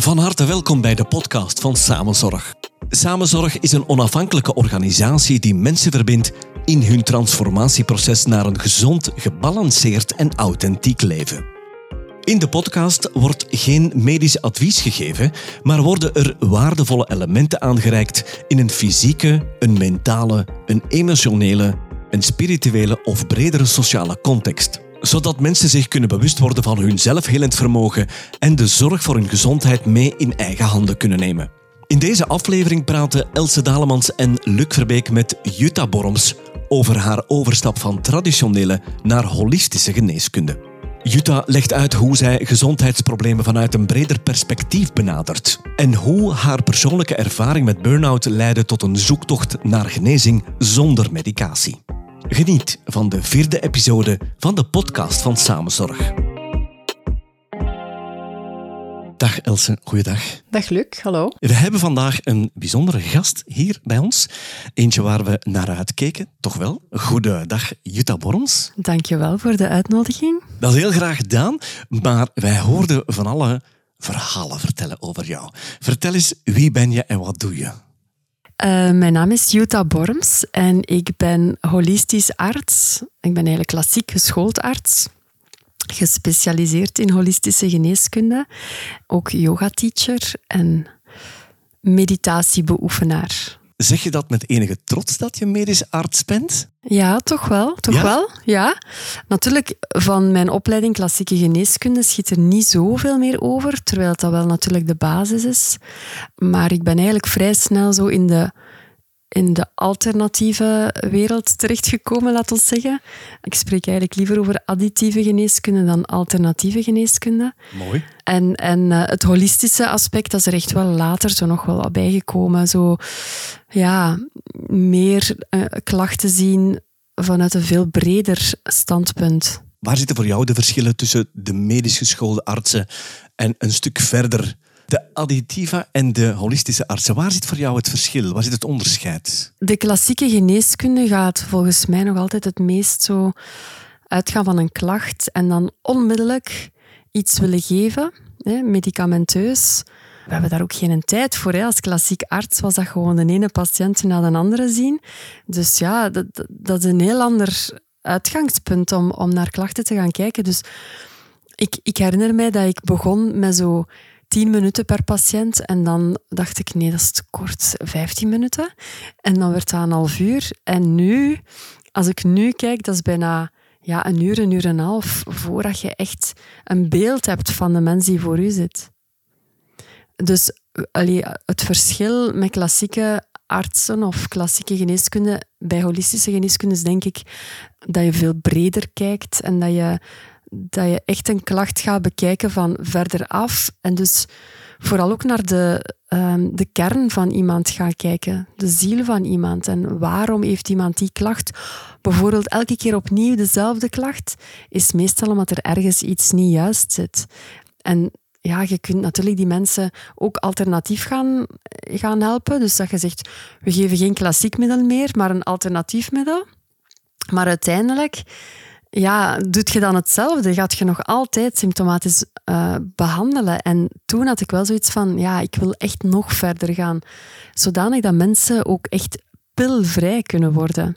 Van harte welkom bij de podcast van Samenzorg. Samenzorg is een onafhankelijke organisatie die mensen verbindt in hun transformatieproces naar een gezond, gebalanceerd en authentiek leven. In de podcast wordt geen medisch advies gegeven, maar worden er waardevolle elementen aangereikt in een fysieke, een mentale, een emotionele, een spirituele of bredere sociale context zodat mensen zich kunnen bewust worden van hun zelfhelend vermogen en de zorg voor hun gezondheid mee in eigen handen kunnen nemen. In deze aflevering praten Else Dalemans en Luc Verbeek met Jutta Borms over haar overstap van traditionele naar holistische geneeskunde. Jutta legt uit hoe zij gezondheidsproblemen vanuit een breder perspectief benadert en hoe haar persoonlijke ervaring met burn-out leidde tot een zoektocht naar genezing zonder medicatie. Geniet van de vierde episode van de podcast van Samenzorg. Dag Else, goeiedag. Dag Luc, hallo. We hebben vandaag een bijzondere gast hier bij ons. Eentje waar we naar uitkeken, toch wel. Goedendag Jutta Borns. Dankjewel voor de uitnodiging. Dat is heel graag gedaan, maar wij hoorden van alle verhalen vertellen over jou. Vertel eens, wie ben je en wat doe je? Uh, mijn naam is Jutta Borms en ik ben holistisch arts. Ik ben eigenlijk klassiek geschoold arts, gespecialiseerd in holistische geneeskunde, ook yoga-teacher en meditatiebeoefenaar. Zeg je dat met enige trots dat je medisch arts bent? Ja, toch wel. Toch Ja? wel. Ja. Natuurlijk, van mijn opleiding klassieke geneeskunde schiet er niet zoveel meer over, terwijl dat wel natuurlijk de basis is. Maar ik ben eigenlijk vrij snel zo in de, in de alternatieve wereld terechtgekomen, laat ons zeggen. Ik spreek eigenlijk liever over additieve geneeskunde dan alternatieve geneeskunde. Mooi. En, en eh, het holistische aspect, dat is er echt wel later zo nog wel bijgekomen. Zo, ja, meer eh, klachten zien vanuit een veel breder standpunt. Waar zitten voor jou de verschillen tussen de medisch geschoolde artsen en een stuk verder de additiva en de holistische artsen? Waar zit voor jou het verschil? Waar zit het onderscheid? De klassieke geneeskunde gaat volgens mij nog altijd het meest zo uitgaan van een klacht en dan onmiddellijk iets willen geven, hè, medicamenteus. We hebben daar ook geen tijd voor. Hè. Als klassiek arts was dat gewoon de ene patiënt na de andere zien. Dus ja, dat, dat- is een heel ander uitgangspunt om, om naar klachten te gaan kijken. Dus ik, ik herinner mij dat ik begon met zo 10 minuten per patiënt. En dan dacht ik, nee, dat is te kort, 15 minuten. En dan werd dat een half uur. En nu, als ik nu kijk, dat is bijna ja, een uur, een uur en een half, voordat je echt een beeld hebt van de mens die voor u zit. Dus allee, het verschil met klassieke artsen of klassieke geneeskunde bij holistische geneeskunde is denk ik dat je veel breder kijkt en dat je, dat je echt een klacht gaat bekijken van verder af. En dus vooral ook naar de, ehm, de kern van iemand gaan kijken, de ziel van iemand. En waarom heeft iemand die klacht? Bijvoorbeeld elke keer opnieuw dezelfde klacht, is meestal omdat er ergens iets niet juist zit. En ja, je kunt natuurlijk die mensen ook alternatief gaan, gaan helpen. Dus dat je zegt, we geven geen klassiek middel meer, maar een alternatief middel. Maar uiteindelijk ja, doet je dan hetzelfde. Gaat je nog altijd symptomatisch eh, behandelen. En toen had ik wel zoiets van, ja, ik wil echt nog verder gaan. Zodanig dat mensen ook echt pilvrij kunnen worden.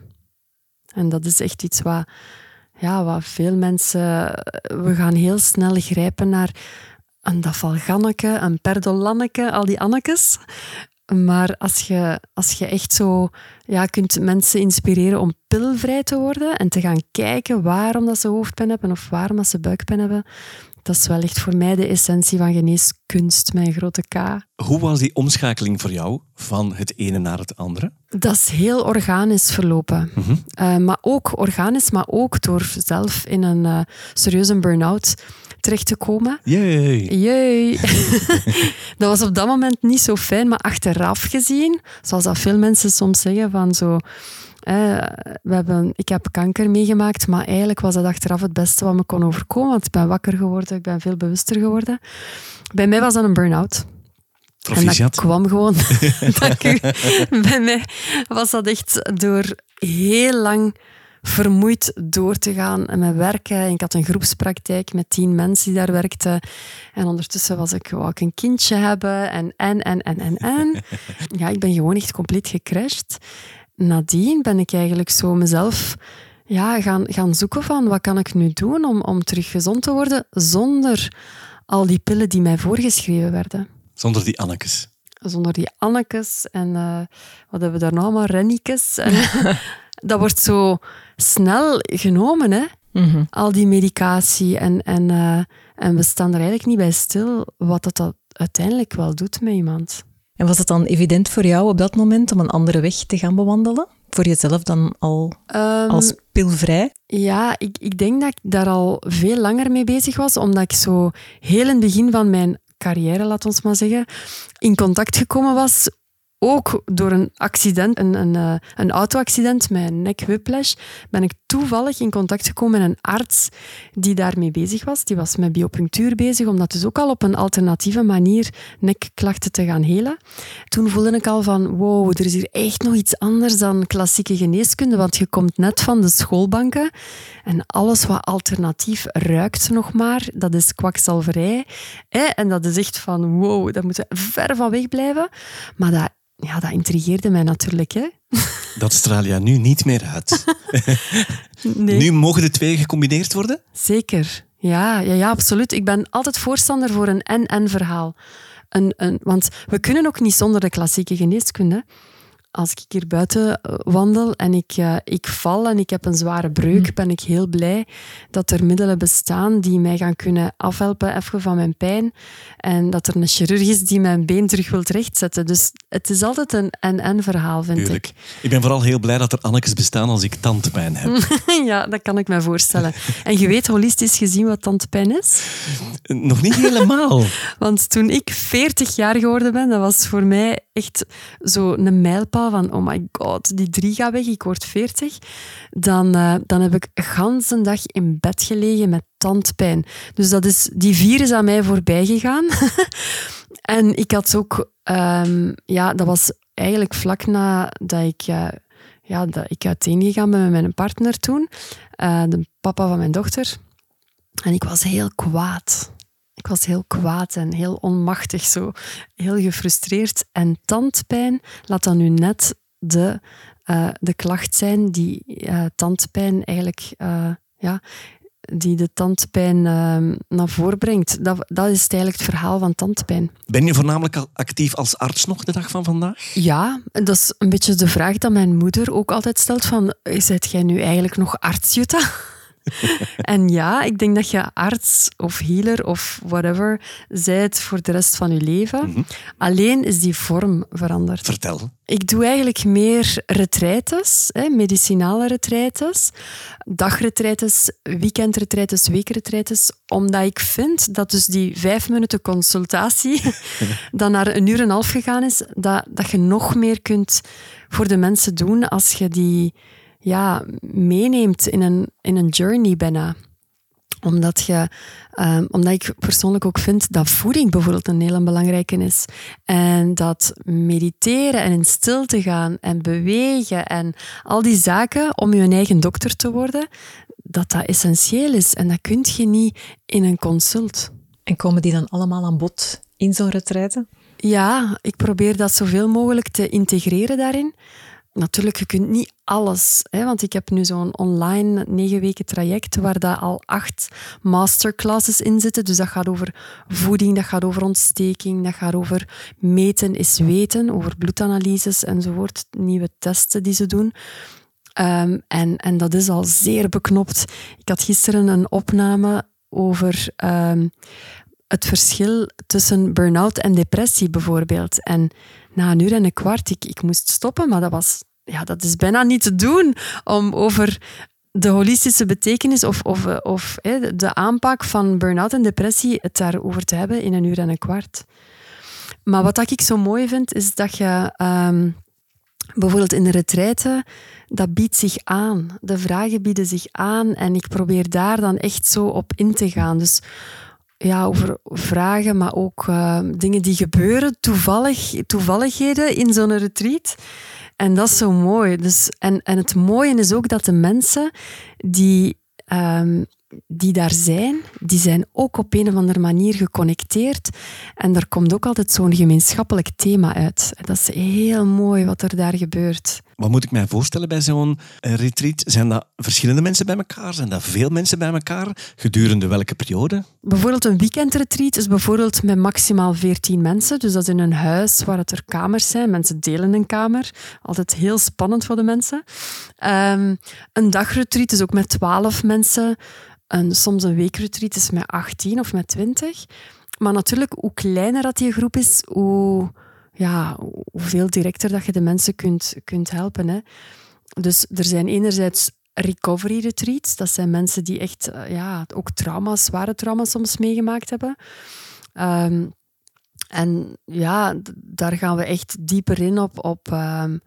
En dat is echt iets wat, ja, wat veel mensen... We gaan heel snel grijpen naar een dafalganneke, een perdolanneke, al die annekes. Maar als je, als je echt zo ja, kunt mensen inspireren om pilvrij te worden en te gaan kijken waarom dat ze hoofdpijn hebben of waarom dat ze buikpijn hebben, dat is wel echt voor mij de essentie van geneeskunst, mijn grote K. Hoe was die omschakeling voor jou van het ene naar het andere? Dat is heel organisch verlopen. Eh, maar ook organisch, maar ook door zelf in een eh, serieuze burn-out terecht te komen. Yay! Jee. dat was op dat moment niet zo fijn, maar achteraf gezien, zoals dat veel mensen soms zeggen, van zo... eh, we hebben, ik heb kanker meegemaakt, maar eigenlijk was dat achteraf het beste wat me kon overkomen. Want ik ben wakker geworden, ik ben veel bewuster geworden. Bij mij was dat een burn-out. En dat kwam gewoon. Dank u. Bij mij was dat echt door heel lang vermoeid door te gaan en met werken. Ik had een groepspraktijk met tien mensen die daar werkten. En ondertussen was ik, wou ik een kindje hebben en, en, en, en, en, en. Ja, ik ben gewoon echt compleet gecrashed. Nadien ben ik eigenlijk zo mezelf ja, gaan, gaan zoeken van wat kan ik nu doen om, om terug gezond te worden zonder al die pillen die mij voorgeschreven werden. Zonder die Annekes. Zonder die Annekes en uh, wat hebben we daar nou allemaal? Rennikes. En, dat wordt zo snel genomen, hè? Mhm. al die medicatie. En, en, uh, en we staan er eigenlijk niet bij stil wat dat, dat uiteindelijk wel doet met iemand. En was het dan evident voor jou op dat moment om een andere weg te gaan bewandelen? Voor jezelf dan al Um, als pilvrij? Ja, ik, ik denk dat ik daar al veel langer mee bezig was, omdat ik zo heel in het begin van mijn carrière, laat ons maar zeggen, in contact gekomen was. Ook door een accident, een, een, eh, een auto-accident met een nek whiplash, ben ik toevallig in contact gekomen met een arts die daarmee bezig was. Die was met biopunctuur bezig, om dat dus ook al op een alternatieve manier nekklachten te gaan helen. Toen voelde ik al van, wow, er is hier echt nog iets anders dan klassieke geneeskunde, want je komt net van de schoolbanken en alles wat alternatief ruikt nog maar, dat is kwakzalverij. En dat is echt van, wow, daar moeten we ver van weg blijven. Maar dat, ja, dat intrigeerde mij natuurlijk. Hè? Dat straal je nu niet meer uit. Nee. Nu mogen de twee gecombineerd worden? Zeker. Ja, ja, ja, absoluut. Ik ben altijd voorstander voor een en-en verhaal. Een, een, want we kunnen ook niet zonder de klassieke geneeskunde. Als ik hier buiten eh, wandel en ik, uh, ik val en ik heb een zware breuk, mm. ben ik heel blij dat er middelen bestaan die mij gaan kunnen afhelpen even van mijn pijn. En dat er een chirurg is die mijn been terug wil rechtzetten. Dus het is altijd een en-en verhaal, vind Tuurlijk. ik. Ik ben vooral heel blij dat er Annekes bestaan als ik tandpijn heb. ja, dat kan ik me voorstellen. En je weet holistisch gezien wat tandpijn is? Nog niet helemaal. Want toen ik 40 jaar geworden ben, dat was voor mij echt zo een van oh my god, die drie gaat weg, ik word 40. Dan, uh, dan heb ik een ganse dag in bed gelegen met tandpijn. Dus dat is, die vier is aan mij voorbij gegaan. en ik had ook, um, ja, dat was eigenlijk vlak nadat ik... Uh, ja, dat ik uiteengegaan ben met mijn partner toen, uh, de papa van mijn dochter. En ik was heel kwaad. Ik was heel kwaad en heel onmachtig, zo heel gefrustreerd. En tandpijn, laat dan nu net de, uh, de klacht zijn die uh, tandpijn eigenlijk, uh, ja, die de tandpijn naar voren brengt. Dat, dat is eigenlijk het verhaal van tandpijn. Ben je voornamelijk actief als arts nog de dag van vandaag? Ja, dat is een beetje de vraag dat mijn moeder ook altijd stelt van, zet jij nu eigenlijk nog arts, Jutta? en ja, ik denk dat je arts of healer of whatever zijt voor de rest van je leven. Mm -hmm. Alleen is die vorm veranderd. Vertel. Ik doe eigenlijk meer retraites, hè, medicinale retraites, dagretraites, weekendretraites, weekretraites, omdat ik vind dat dus die vijf minuten consultatie dan naar een uur en een half gegaan is, dat, dat je nog meer kunt voor de mensen doen als je die ja, meeneemt in een, in een journey bijna. Omdat, je, um, omdat ik persoonlijk ook vind dat voeding bijvoorbeeld een hele belangrijke is. En dat mediteren en in stilte gaan en bewegen en al die zaken om je eigen dokter te worden, dat dat essentieel is. En dat kun je niet in een consult. En komen die dan allemaal aan bod in zo'n retraite? Ja, ik probeer dat zoveel mogelijk te integreren daarin. Natuurlijk, je kunt niet alles, hè, want ik heb nu zo'n online negen weken traject waar daar al acht masterclasses in zitten. Dus dat gaat over voeding, dat gaat over ontsteking, dat gaat over meten is weten, over bloedanalyses enzovoort, nieuwe testen die ze doen. Um, en, en dat is al zeer beknopt. Ik had gisteren een opname over um, het verschil tussen burn-out en depressie bijvoorbeeld. En na een uur en een kwart, ik, ik moest stoppen, maar dat, was, ja, dat is bijna niet te doen om over de holistische betekenis of, of, of hè, de aanpak van burn-out en depressie het daarover te hebben in een uur en een kwart. Maar wat ik zo mooi vind, is dat je um, bijvoorbeeld in de retraite, dat biedt zich aan. De vragen bieden zich aan en ik probeer daar dan echt zo op in te gaan. Dus ja, over vragen, maar ook uh, dingen die gebeuren, toevallig, toevalligheden in zo'n retreat. En dat is zo mooi. Dus, en, en het mooie is ook dat de mensen die ehm, die daar zijn, die zijn ook op een of andere manier geconnecteerd. En er komt ook altijd zo'n gemeenschappelijk thema uit. Dat is heel mooi wat er daar gebeurt. Wat moet ik mij voorstellen bij zo'n eh, retreat? Zijn dat verschillende mensen bij elkaar? Zijn dat veel mensen bij elkaar? Gedurende welke periode? Bijvoorbeeld een weekendretreat is bijvoorbeeld met maximaal 14 mensen. Dus dat is in een huis waar het er kamers zijn. Mensen delen een kamer. Altijd heel spannend voor de mensen. Um, een dagretreat is ook met 12 mensen. En soms een weekretreat is met 18 of met 20. Maar natuurlijk, hoe kleiner dat die groep is, hoe, ja, hoeveel directer dat je de mensen kunt, kunt helpen. Hè. Dus er zijn enerzijds recovery retreats. Dat zijn mensen die echt eh, ja, ook trauma's, zware trauma's soms meegemaakt hebben. Ehm, en ja, daar gaan we echt dieper in op, op ehm,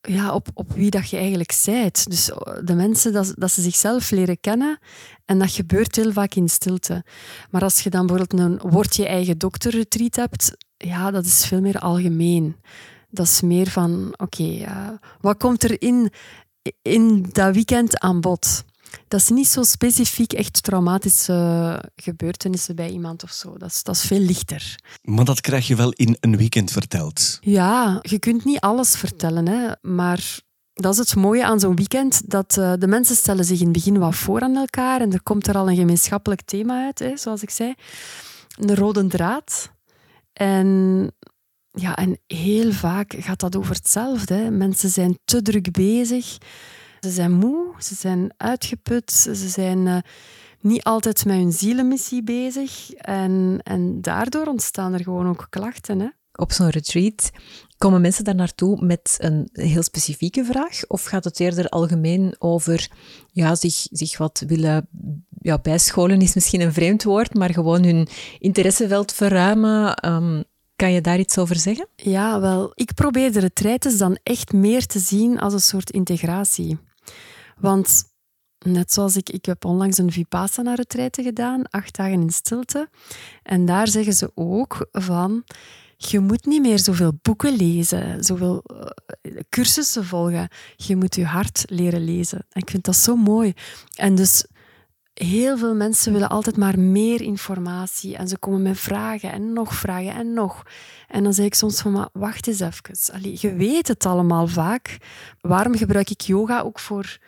ja, op, op wie dat je eigenlijk zijt. Dus eh, de mensen, dat, dat ze zichzelf leren kennen. En dat gebeurt heel vaak in stilte. Maar als je dan bijvoorbeeld een word je eigen dokter retreat hebt, ja, dat is veel meer algemeen. Dat is meer van, oké, uh, wat komt er in, in dat weekend aan bod? dat is niet zo specifiek echt traumatische gebeurtenissen bij iemand of zo. Dat is, dat is veel lichter. Maar dat krijg je wel in een weekend verteld. Ja, je kunt niet alles vertellen, hè, maar dat is het mooie aan zo'n weekend, dat uh, de mensen stellen zich in het begin wat voor aan elkaar en er komt er al een gemeenschappelijk thema uit, hè, zoals ik zei. Een rode draad. En, ja, en heel vaak gaat dat over hetzelfde. Mensen zijn te druk bezig. Ze zijn moe, ze zijn uitgeput, ze zijn uh, niet altijd met hun zielenmissie bezig. En, en daardoor ontstaan er gewoon ook klachten. Hè? Op zo'n retreat komen mensen daar naartoe met een heel specifieke vraag? Of gaat het eerder algemeen over ja, zich, zich wat willen ja, bijscholen, is misschien een vreemd woord, maar gewoon hun interesseveld verruimen? Um, kan je daar iets over zeggen? Ja, wel, ik probeer de retraites dan echt meer te zien als een soort integratie. Want net zoals ik, ik heb onlangs een Vipassana-retraite gedaan, acht dagen in stilte. En daar zeggen ze ook van, je moet niet meer zoveel boeken lezen, zoveel uh, cursussen volgen. Je moet je hart leren lezen. En ik vind dat zo mooi. En dus heel veel mensen willen altijd maar meer informatie en ze komen met vragen en nog vragen en nog. En dan zeg ik soms van, maar wacht eens even. Allee, je weet het allemaal vaak. Waarom gebruik ik yoga ook voor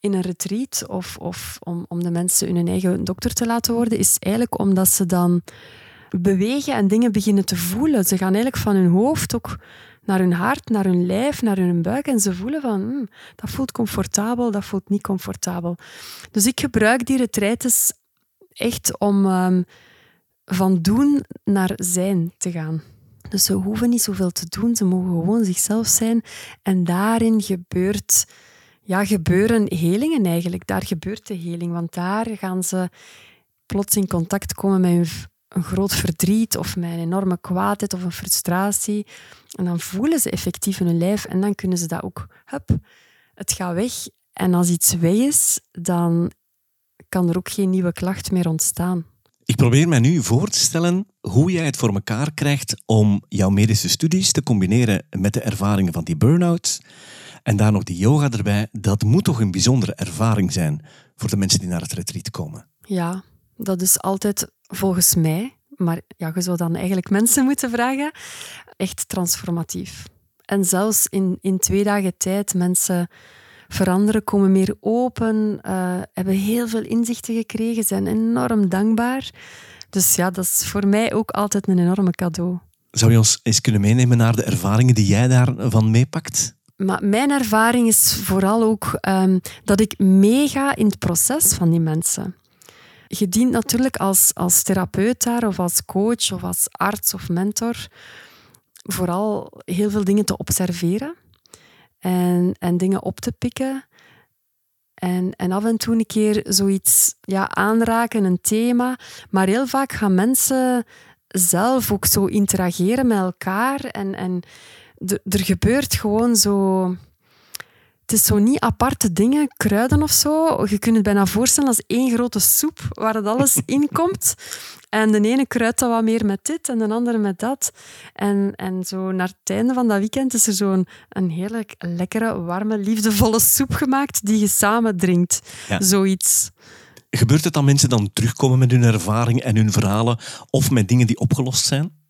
in een retreat of, of om, om de mensen hun eigen dokter te laten worden, is eigenlijk omdat ze dan bewegen en dingen beginnen te voelen. Ze gaan eigenlijk van hun hoofd ook naar hun hart, naar hun lijf, naar hun buik en ze voelen van hm, dat voelt comfortabel, dat voelt niet comfortabel. Dus ik gebruik die retraites echt om um, van doen naar zijn te gaan. Dus ze hoeven niet zoveel te doen, ze mogen gewoon zichzelf zijn en daarin gebeurt ja, gebeuren helingen eigenlijk. Daar gebeurt de heling, want daar gaan ze plots in contact komen met een, een groot verdriet of een enorme kwaadheid of een frustratie. En dan voelen ze effectief in hun lijf en dan kunnen ze dat ook, hup, het gaat weg. En als iets weg is, dan kan er ook geen nieuwe klacht meer ontstaan. Ik probeer mij nu voor te stellen hoe jij het voor elkaar krijgt om jouw medische studies te combineren met de ervaringen van die burn-out en daar nog die yoga erbij, dat moet toch een bijzondere ervaring zijn voor de mensen die naar het retreat komen. Ja, dat is altijd volgens mij, maar ja, je zou dan eigenlijk mensen moeten vragen, echt transformatief. En zelfs in, in twee dagen tijd, mensen veranderen, komen meer open, uh, hebben heel veel inzichten gekregen, zijn enorm dankbaar. Dus ja, dat is voor mij ook altijd een enorme cadeau. Zou je ons eens kunnen meenemen naar de ervaringen die jij daarvan meepakt? Maar mijn ervaring is vooral ook um, dat ik meega in het proces van die mensen. Je dient natuurlijk als, als therapeut daar, of als coach, of als arts of mentor, vooral heel veel dingen te observeren en, en dingen op te pikken. En, en af en toe een keer zoiets ja, aanraken, een thema. Maar heel vaak gaan mensen zelf ook zo interageren met elkaar en, en er gebeurt gewoon zo het is zo niet aparte dingen, kruiden of zo. Je kunt het bijna voorstellen als één grote soep waar het alles in komt. En de ene kruidt dat wat meer met dit en de andere met dat. En, en zo naar het einde van dat weekend is er zo'n een heerlijk lekkere, warme, liefdevolle soep gemaakt die je samen drinkt. Zoiets. Gebeurt het dat mensen dan terugkomen met hun ervaring en hun verhalen of met dingen die opgelost zijn?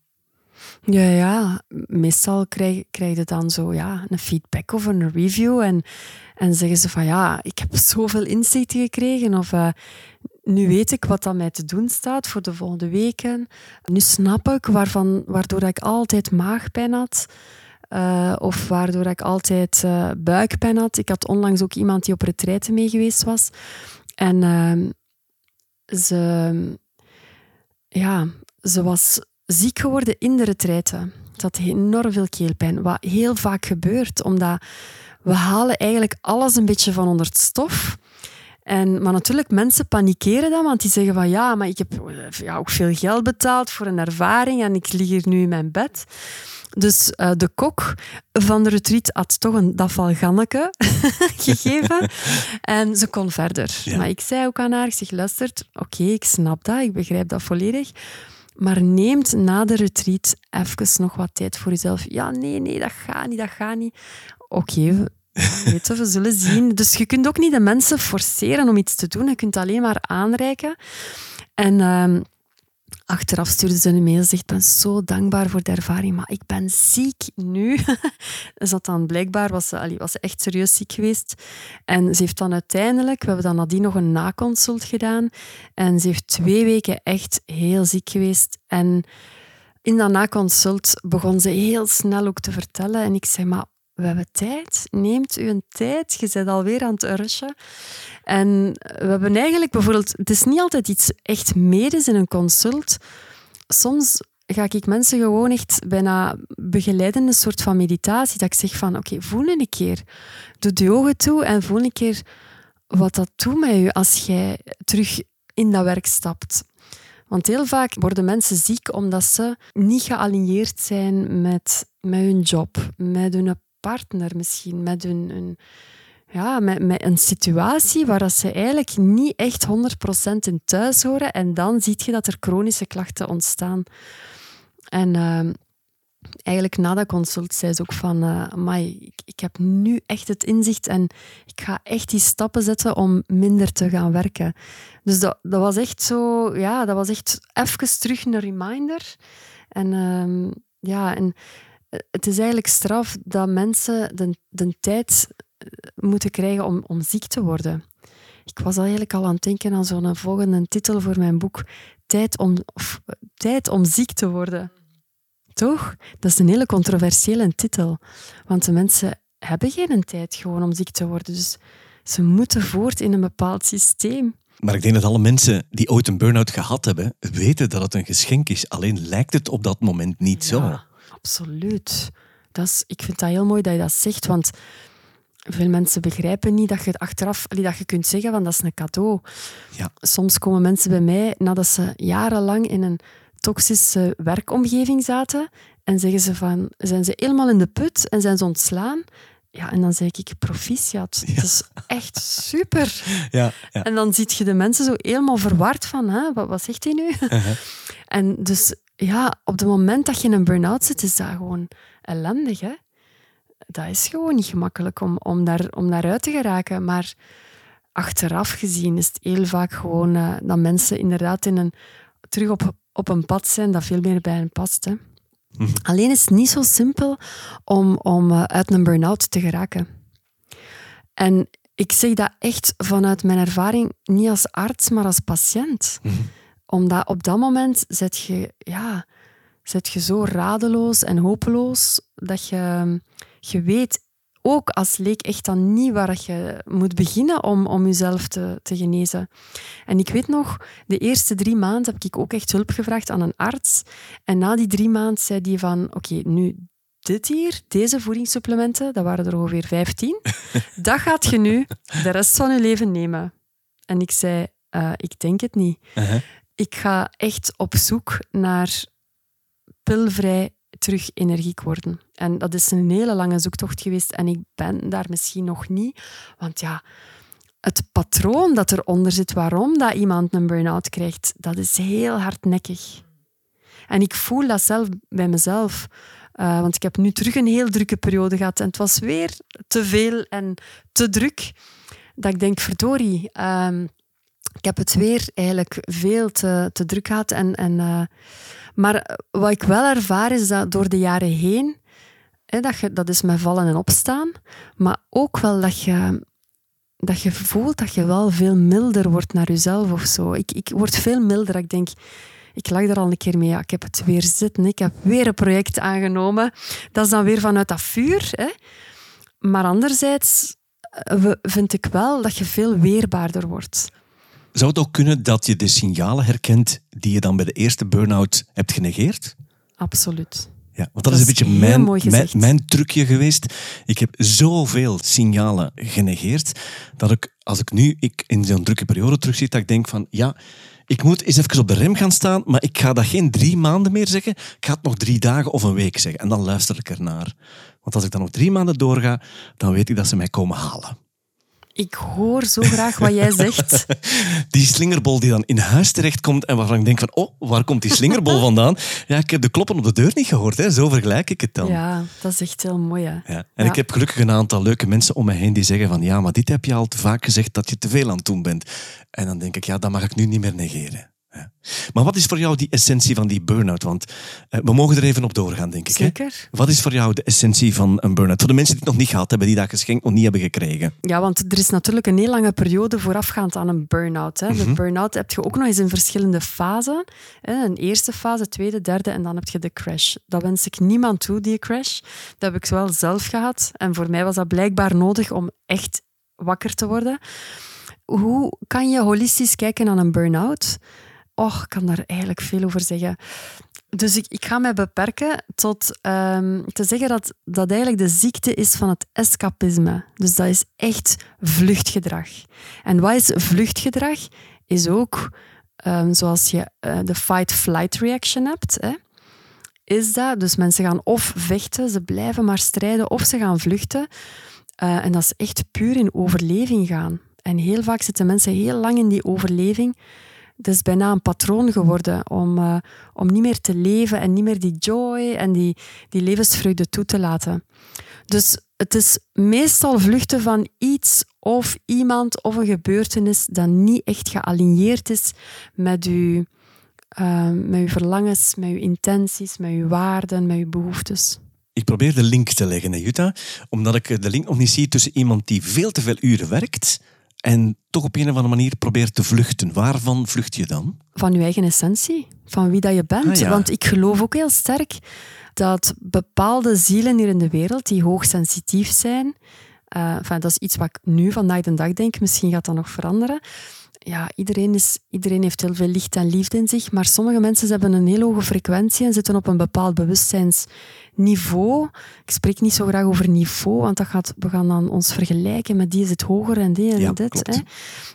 Ja, ja. Meestal krijg, krijg je dan zo ja, een feedback of een review. En, en zeggen ze van ja, ik heb zoveel inzichten gekregen. Of uh, nu weet ik wat aan mij te doen staat voor de volgende weken. Nu snap ik waarvan, waardoor ik altijd maagpijn had. Uh, of waardoor ik altijd uh, buikpijn had. Ik had onlangs ook iemand die op retraite mee geweest was. En uh, ze, ja, ze was ziek geworden in de retraite. Ze had enorm veel keelpijn, wat heel vaak gebeurt, omdat we halen eigenlijk alles een beetje van onder het stof. En, maar natuurlijk, mensen panikeren dan, want die zeggen van ja, maar ik heb ja, ook veel geld betaald voor een ervaring en ik lig hier nu in mijn bed. Dus uh, de kok van de retreat had toch een dafalganneke gegeven. en ze kon verder. Ja. Maar ik zei ook aan haar, ik zeg, luistert, oké, okay, ik snap dat, ik begrijp dat volledig. Maar neemt na de retreat even nog wat tijd voor jezelf. Ja, nee, nee, dat gaat niet, dat gaat niet. Oké, okay, weet we zullen zien. Dus je kunt ook niet de mensen forceren om iets te doen. Je kunt alleen maar aanreiken. En uh, achteraf stuurde ze een mail zegt, ik ben zo dankbaar voor de ervaring, maar ik ben ziek nu. dat dan blijkbaar was ze, allee, was ze echt serieus ziek geweest. En ze heeft dan uiteindelijk, we hebben dan nadien nog een nakonsult gedaan. En ze heeft twee weken echt heel ziek geweest. En in dat nakonsult begon ze heel snel ook te vertellen. En ik zei, maar we hebben tijd. Neemt u een tijd. Je bent alweer aan het rushen. En we hebben eigenlijk bijvoorbeeld... Het is niet altijd iets echt medisch in een consult. Soms ga ik mensen gewoon echt bijna begeleiden, een soort van meditatie. Dat ik zeg van, oké, voel een keer. Doe de ogen toe en voel een keer wat dat doet met je als jij terug in dat werk stapt. Want heel vaak worden mensen ziek omdat ze niet gealigneerd zijn met, met hun job, met hun partner misschien, met een, ja, met, met een situatie waar dat ze eigenlijk niet echt 100% in thuis horen. En dan zie je dat er chronische klachten ontstaan. En uh, eigenlijk na dat consult zei ze ook van, uh, ik, ik heb nu echt het inzicht en ik ga echt die stappen zetten om minder te gaan werken. Dus dat, dat was echt zo, ja, dat was echt even terug een reminder. En uh, ja, en het is eigenlijk straf dat mensen de, de tijd eh, moeten krijgen om, om ziek te worden. Ik was eigenlijk al aan het denken aan zo'n volgende titel voor mijn boek. Tijd om, of, tijd om ziek te worden. Toch? Dat is een hele controversiële titel. Want de mensen hebben geen tijd gewoon om ziek te worden. Dus ze moeten voort in een bepaald systeem. Maar ik denk dat alle mensen die ooit een burn-out gehad hebben, weten dat het een geschenk is. Alleen lijkt het op dat moment niet zo. Absoluut. Dat is, ik vind dat heel mooi dat je dat zegt, want veel mensen begrijpen niet dat je het achteraf dat je kunt zeggen van dat is een cadeau. Ja. Soms komen mensen bij mij nadat ze jarenlang in een toxische werkomgeving zaten en zeggen ze van zijn ze helemaal in de put en zijn ze ontslaan. Ja, en dan zeg ik proficiat. Ja. Dat is echt super. Ja, ja, En dan ziet je de mensen zo helemaal verward van, hè, wat, wat zegt hij nu? Uh-huh. En dus ja, op het moment dat je in een burn-out zit, is dat gewoon ellendig. Hè? Dat is gewoon niet gemakkelijk om, om, daar, om daaruit te geraken. Maar achteraf gezien is het heel vaak gewoon uh, dat mensen inderdaad in een, terug op, op een pad zijn dat veel meer bij hen past. Hè? Mhm. Alleen is het niet zo simpel om, om uh, uit een burn-out te geraken. En ik zeg dat echt vanuit mijn ervaring, niet als arts, maar als patiënt. Mhm omdat op dat moment zet je, ja, zet je zo radeloos en hopeloos dat je, je weet ook als leek echt dan niet waar je moet beginnen om, om jezelf te, te genezen. En ik weet nog, de eerste drie maanden heb ik ook echt hulp gevraagd aan een arts. En na die drie maanden zei die van, oké, nu dit hier, deze voedingssupplementen, dat waren er ongeveer 15, dat gaat je nu de rest van je leven nemen. En ik zei, uh, ik denk het niet. Uh -huh ik ga echt op zoek naar pilvrij terug energiek worden. En dat is een hele lange zoektocht geweest en ik ben daar misschien nog niet. Want ja, het patroon dat eronder zit, waarom dat iemand een burn-out krijgt, dat is heel hardnekkig. En ik voel dat zelf bij mezelf. Uh, want ik heb nu terug een heel drukke periode gehad en het was weer te veel en te druk. Dat ik denk, verdorie, uh, ik heb het weer eigenlijk veel te, te druk gehad. En, en, uh, maar wat ik wel ervaar is dat door de jaren heen, hè, dat, je, dat is met vallen en opstaan, maar ook wel dat je, dat je voelt dat je wel veel milder wordt naar jezelf of zo. Ik, ik word veel milder. Ik denk, ik lag er al een keer mee. Ja, ik heb het weer zitten. Ik heb weer een project aangenomen. Dat is dan weer vanuit dat vuur. Hè. Maar anderzijds eh, vind ik wel dat je veel weerbaarder wordt. Zou het ook kunnen dat je de signalen herkent die je dan bij de eerste burn-out hebt genegeerd? Absoluut. Ja, want dat, is een beetje mijn, mijn, mijn, trucje geweest. Ik heb zoveel signalen genegeerd dat ik, als ik nu ik in zo'n drukke periode terugzit, dat ik denk van ja, ik moet eens even op de rem gaan staan, maar ik ga dat geen drie maanden meer zeggen. Ik ga het nog drie dagen of een week zeggen. En dan luister ik ernaar. Want als ik dan nog drie maanden doorga, dan weet ik dat ze mij komen halen. Ik hoor zo graag wat jij zegt. die slingerbol die dan in huis terechtkomt en waarvan ik denk van, oh, waar komt die slingerbol vandaan? Ja, ik heb de kloppen op de deur niet gehoord. Hè. Zo vergelijk ik het dan. Ja, dat is echt heel mooi. Hè? Ja. En ik heb gelukkig een aantal leuke mensen om me heen die zeggen van, ja, maar dit heb je al te vaak gezegd dat je te veel aan het doen bent. En dan denk ik, ja, dat mag ik nu niet meer negeren. Maar wat is voor jou die essentie van die burn-out? Want uh, we mogen er even op doorgaan, denk ik. Zeker. Hè? Wat is voor jou de essentie van een burn-out? Voor de mensen die het nog niet gehad hebben, die dat geschenk nog niet hebben gekregen. Ja, want er is natuurlijk een heel lange periode voorafgaand aan een burn-out. Hè. De mhm. burn-out heb je ook nog eens in verschillende fasen. Een eerste fase, tweede, derde en dan heb je de crash. Dat wens ik niemand toe, die crash. Dat heb ik wel zelf gehad. En voor mij was dat blijkbaar nodig om echt wakker te worden. Hoe kan je holistisch kijken naar een burn-out? Och, ik kan daar eigenlijk veel over zeggen. Dus ik, ik ga mij beperken tot um, te zeggen dat dat eigenlijk de ziekte is van het escapisme. Dus dat is echt vluchtgedrag. En wat is vluchtgedrag? Is ook um, zoals je uh, de fight-flight reaction hebt. Hè? Is dat, dus mensen gaan of vechten, ze blijven maar strijden, of ze gaan vluchten. Uh, en dat is echt puur in overleving gaan. En heel vaak zitten mensen heel lang in die overleving het is bijna een patroon geworden om, uh, om niet meer te leven en niet meer die joy en die, die levensvreugde toe te laten. Dus het is meestal vluchten van iets of iemand of een gebeurtenis dat niet echt gealigneerd is met uw, uh, met uw verlangens, met uw intenties, met uw waarden, met uw behoeftes. Ik probeer de link te leggen, hè, Jutta, omdat ik de link nog niet zie tussen iemand die veel te veel uren werkt en toch op een of andere manier probeert te vluchten. Waarvan vlucht je dan? Van je eigen essentie, van wie dat je bent. Ah, Want ik geloof ook heel sterk dat bepaalde zielen hier in de wereld, die hoogsensitief zijn, uh, dat is iets wat ik nu vandaag de dag denk, misschien gaat dat nog veranderen, ja, iedereen, is, iedereen heeft heel veel licht en liefde in zich, maar sommige mensen hebben een heel hoge frequentie en zitten op een bepaald bewustzijnsniveau. Ik spreek niet zo graag over niveau, want dat gaat, we gaan dan ons vergelijken met die is het hoger en die en ja, dit.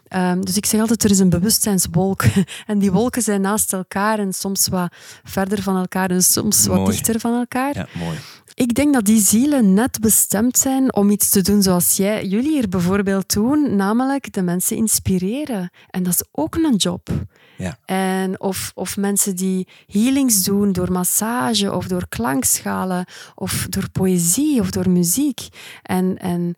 Hè. Um, dus ik zeg altijd, er is een bewustzijnswolk. En die wolken zijn naast elkaar en soms wat verder van elkaar en soms wat dichter van elkaar. Ja, mooi. Ik denk dat die zielen net bestemd zijn om iets te doen zoals jij, jullie hier bijvoorbeeld doen, namelijk de mensen inspireren. En dat is ook een job. Ja. En of, of mensen die healings doen door massage of door klankschalen of door poëzie of door muziek. En, en,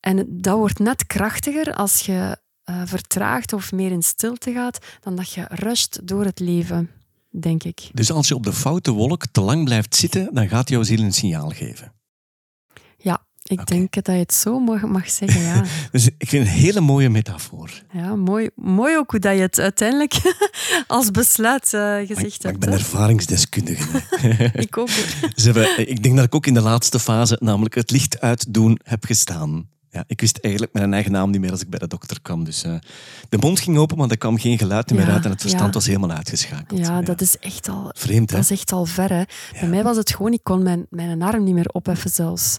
en dat wordt net krachtiger als je uh, vertraagt of meer in stilte gaat, dan dat je rust door het leven denk ik. Dus als je op de foute wolk te lang blijft zitten, dan gaat jouw ziel een signaal geven? Ik denk dat je het zo mag, zeggen, ja. dus ik vind een hele mooie metafoor. Ja, mooi, mooi ook hoe dat je het uiteindelijk als besluit uh, gezegd hebt. ik ben ervaringsdeskundige. ik ook. ik denk dat ik ook in de laatste fase, namelijk het licht uitdoen, heb gestaan. Ja, ik wist eigenlijk mijn eigen naam niet meer als ik bij de dokter kwam. Dus uh, de mond ging open, maar er kwam geen geluid meer uit en het verstand was helemaal uitgeschakeld. Ja, dat is echt al... Vreemd, hè? Dat is echt al ver, hè. Bij mij was het gewoon, ik kon mijn, mijn arm niet meer opheffen zelfs.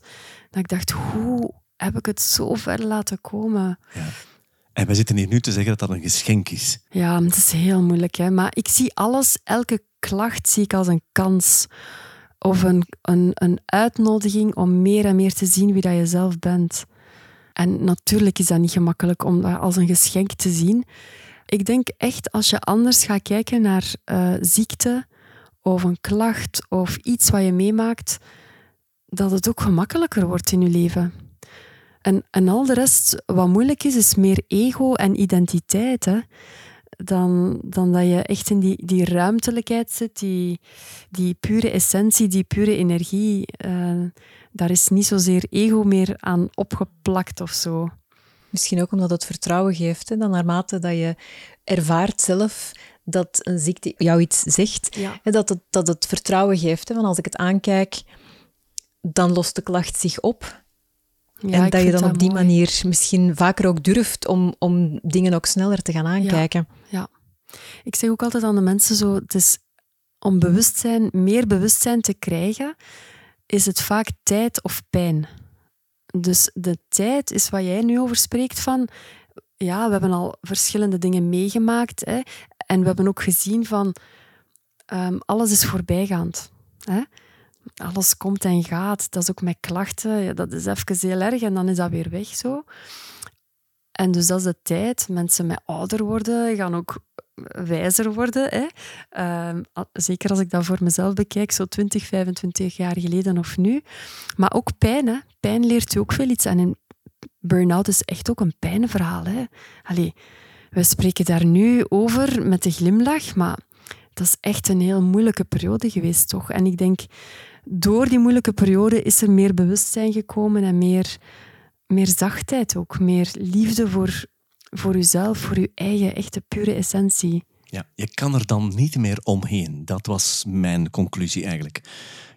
Dat ik dacht, hoe heb ik het zo ver laten komen? Ja. En wij zitten hier nu te zeggen dat dat een geschenk is. Ja, het is heel moeilijk, hè. Maar ik zie alles, elke klacht zie ik als een kans of een, een, een uitnodiging om meer en meer te zien wie dat je zelf bent. En natuurlijk is dat niet gemakkelijk om dat als een geschenk te zien. Ik denk echt als je anders gaat kijken naar uh, ziekte of een klacht of iets wat je meemaakt, dat het ook gemakkelijker wordt in je leven. En, en al de rest, wat moeilijk is, is meer ego en identiteit. Hè? Dan, dan dat je echt in die, die ruimtelijkheid zit, die, die pure essentie, die pure energie. Uh, daar is niet zozeer ego meer aan opgeplakt of zo. Misschien ook omdat het vertrouwen geeft. Hè? Dan naarmate dat je ervaart zelf dat een ziekte jou iets zegt, hè, dat, het, dat het vertrouwen geeft. Hè? Van als ik het aankijk, dan lost de klacht zich op. Ja, en dat je dan op die manier misschien vaker ook durft om, om dingen ook sneller te gaan aankijken. Ja. ja. Ik zeg ook altijd aan de mensen zo, het is om bewustzijn, meer bewustzijn te krijgen, is het vaak tijd of pijn. Dus de tijd is wat jij nu over spreekt van, ja, we hebben al verschillende dingen meegemaakt hè, en we hebben ook gezien van, um, alles is voorbijgaand. Hè. Alles komt en gaat. Dat is ook met klachten. Ja, dat is even heel erg en dan is dat weer weg zo. En dus dat is de tijd. Mensen met ouder worden gaan ook wijzer worden. Hè. Ehm, zeker als ik dat voor mezelf bekijk, zo 20, 25 jaar geleden of nu. Maar ook pijn. Pijn leert u ook veel iets. En een burn-out is echt ook een pijnverhaal. Hè. Allee, we spreken daar nu over met een glimlach, maar dat is echt een heel moeilijke periode geweest, toch? En ik denk, door die moeilijke periode is er meer bewustzijn gekomen en meer, meer zachtheid ook. Meer liefde voor, voor uzelf, voor uw eigen echte pure essentie. Ja, je kan er dan niet meer omheen. Dat was mijn conclusie eigenlijk.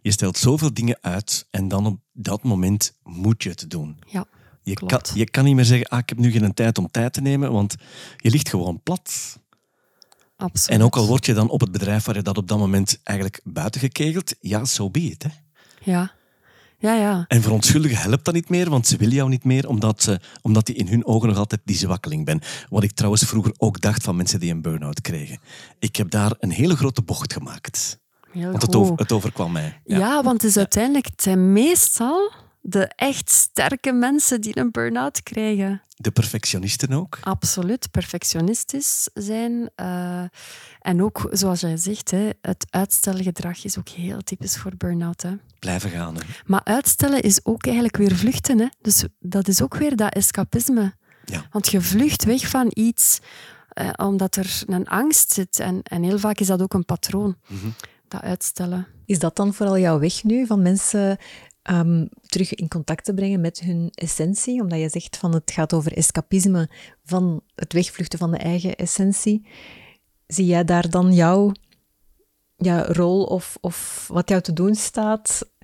Je stelt zoveel dingen uit en dan op dat moment moet je het doen. Ja, je, kan, je kan niet meer zeggen, ah, ik heb nu geen tijd om tijd te nemen, want je ligt gewoon plat. Absoluut. En ook al word je dan op het bedrijf waar je dat op dat moment eigenlijk buiten gekegeld, ja, zo so be it. Hè? Ja. Ja, ja. En verontschuldigen helpt dat niet meer, want ze willen jou niet meer, omdat, ze, omdat die in hun ogen nog altijd die zwakkeling ben. Wat ik trouwens vroeger ook dacht van mensen die een burn-out kregen. Ik heb daar een hele grote bocht gemaakt. Heel want het, over, het overkwam mij. Ja, want het is uiteindelijk, het zijn meestal de echt sterke mensen die een burn-out krijgen. De perfectionisten ook? Absoluut, perfectionistisch zijn. Uh, en ook, zoals jij zegt, hè, het uitstelgedrag is ook heel typisch voor burn-out. Hè. Blijven gaan. Hè. Maar uitstellen is ook eigenlijk weer vluchten. Hè. Dus dat is ook weer dat escapisme. Ja. Want je vlucht weg van iets uh, omdat er een angst zit. En, en heel vaak is dat ook een patroon. Mm -hmm. Dat uitstellen. Is dat dan vooral jouw weg nu? Van mensen um, terug in contact te brengen met hun essentie, omdat je zegt van het gaat over escapisme van het wegvluchten van de eigen essentie. Zie jij daar dan jouw ja, rol of, of wat jou te doen staat?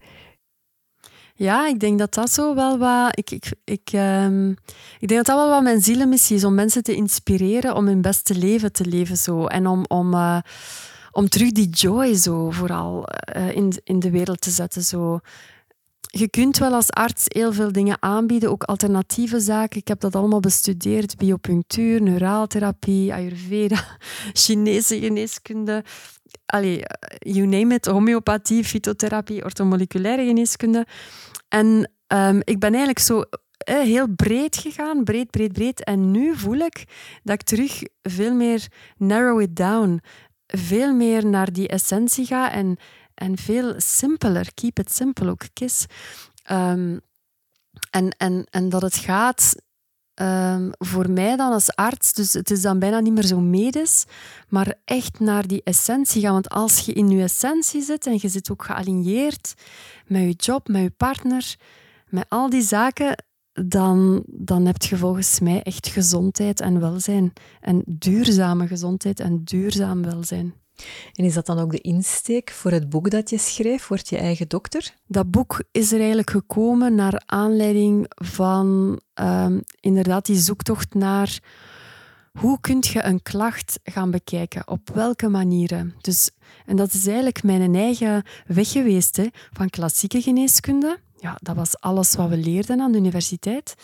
Ja, ik denk dat dat zo wel wat. Ik, ik, ik, um, ik denk dat dat wel wat mijn zielenmissie is: om mensen te inspireren om hun beste leven te leven. Zo. En om, om, uh, om terug die joy zo vooral uh, in, in de wereld te zetten. Zo je kunt wel als arts heel veel dingen aanbieden, ook alternatieve zaken. Ik heb dat allemaal bestudeerd: biopunctuur, neuraaltherapie, Ayurveda, Chinese geneeskunde. Allee, you name it, homeopathie, fytotherapie, ortomoleculaire geneeskunde. En um, ik ben eigenlijk zo eh, heel breed gegaan, breed, breed, breed. En nu voel ik dat ik terug veel meer narrow it down, veel meer naar die essentie ga en en veel simpeler. Keep it simple ook, KISS. Um, en, en, en dat het gaat um, voor mij dan als arts, dus het is dan bijna niet meer zo medisch, maar echt naar die essentie gaan. Want als je in je essentie zit en je zit ook gealigneerd met je job, met je partner, met al die zaken, dan, dan heb je volgens mij echt gezondheid en welzijn. En duurzame gezondheid en duurzaam welzijn. En is dat dan ook de insteek voor het boek dat je schreef, Word je eigen dokter? Dat boek is er eigenlijk gekomen naar aanleiding van um, inderdaad die zoektocht naar hoe kun je een klacht gaan bekijken? Op welke manieren? Dus, en dat is eigenlijk mijn eigen weg geweest hè, van klassieke geneeskunde. Ja, dat was alles wat we leerden aan de universiteit.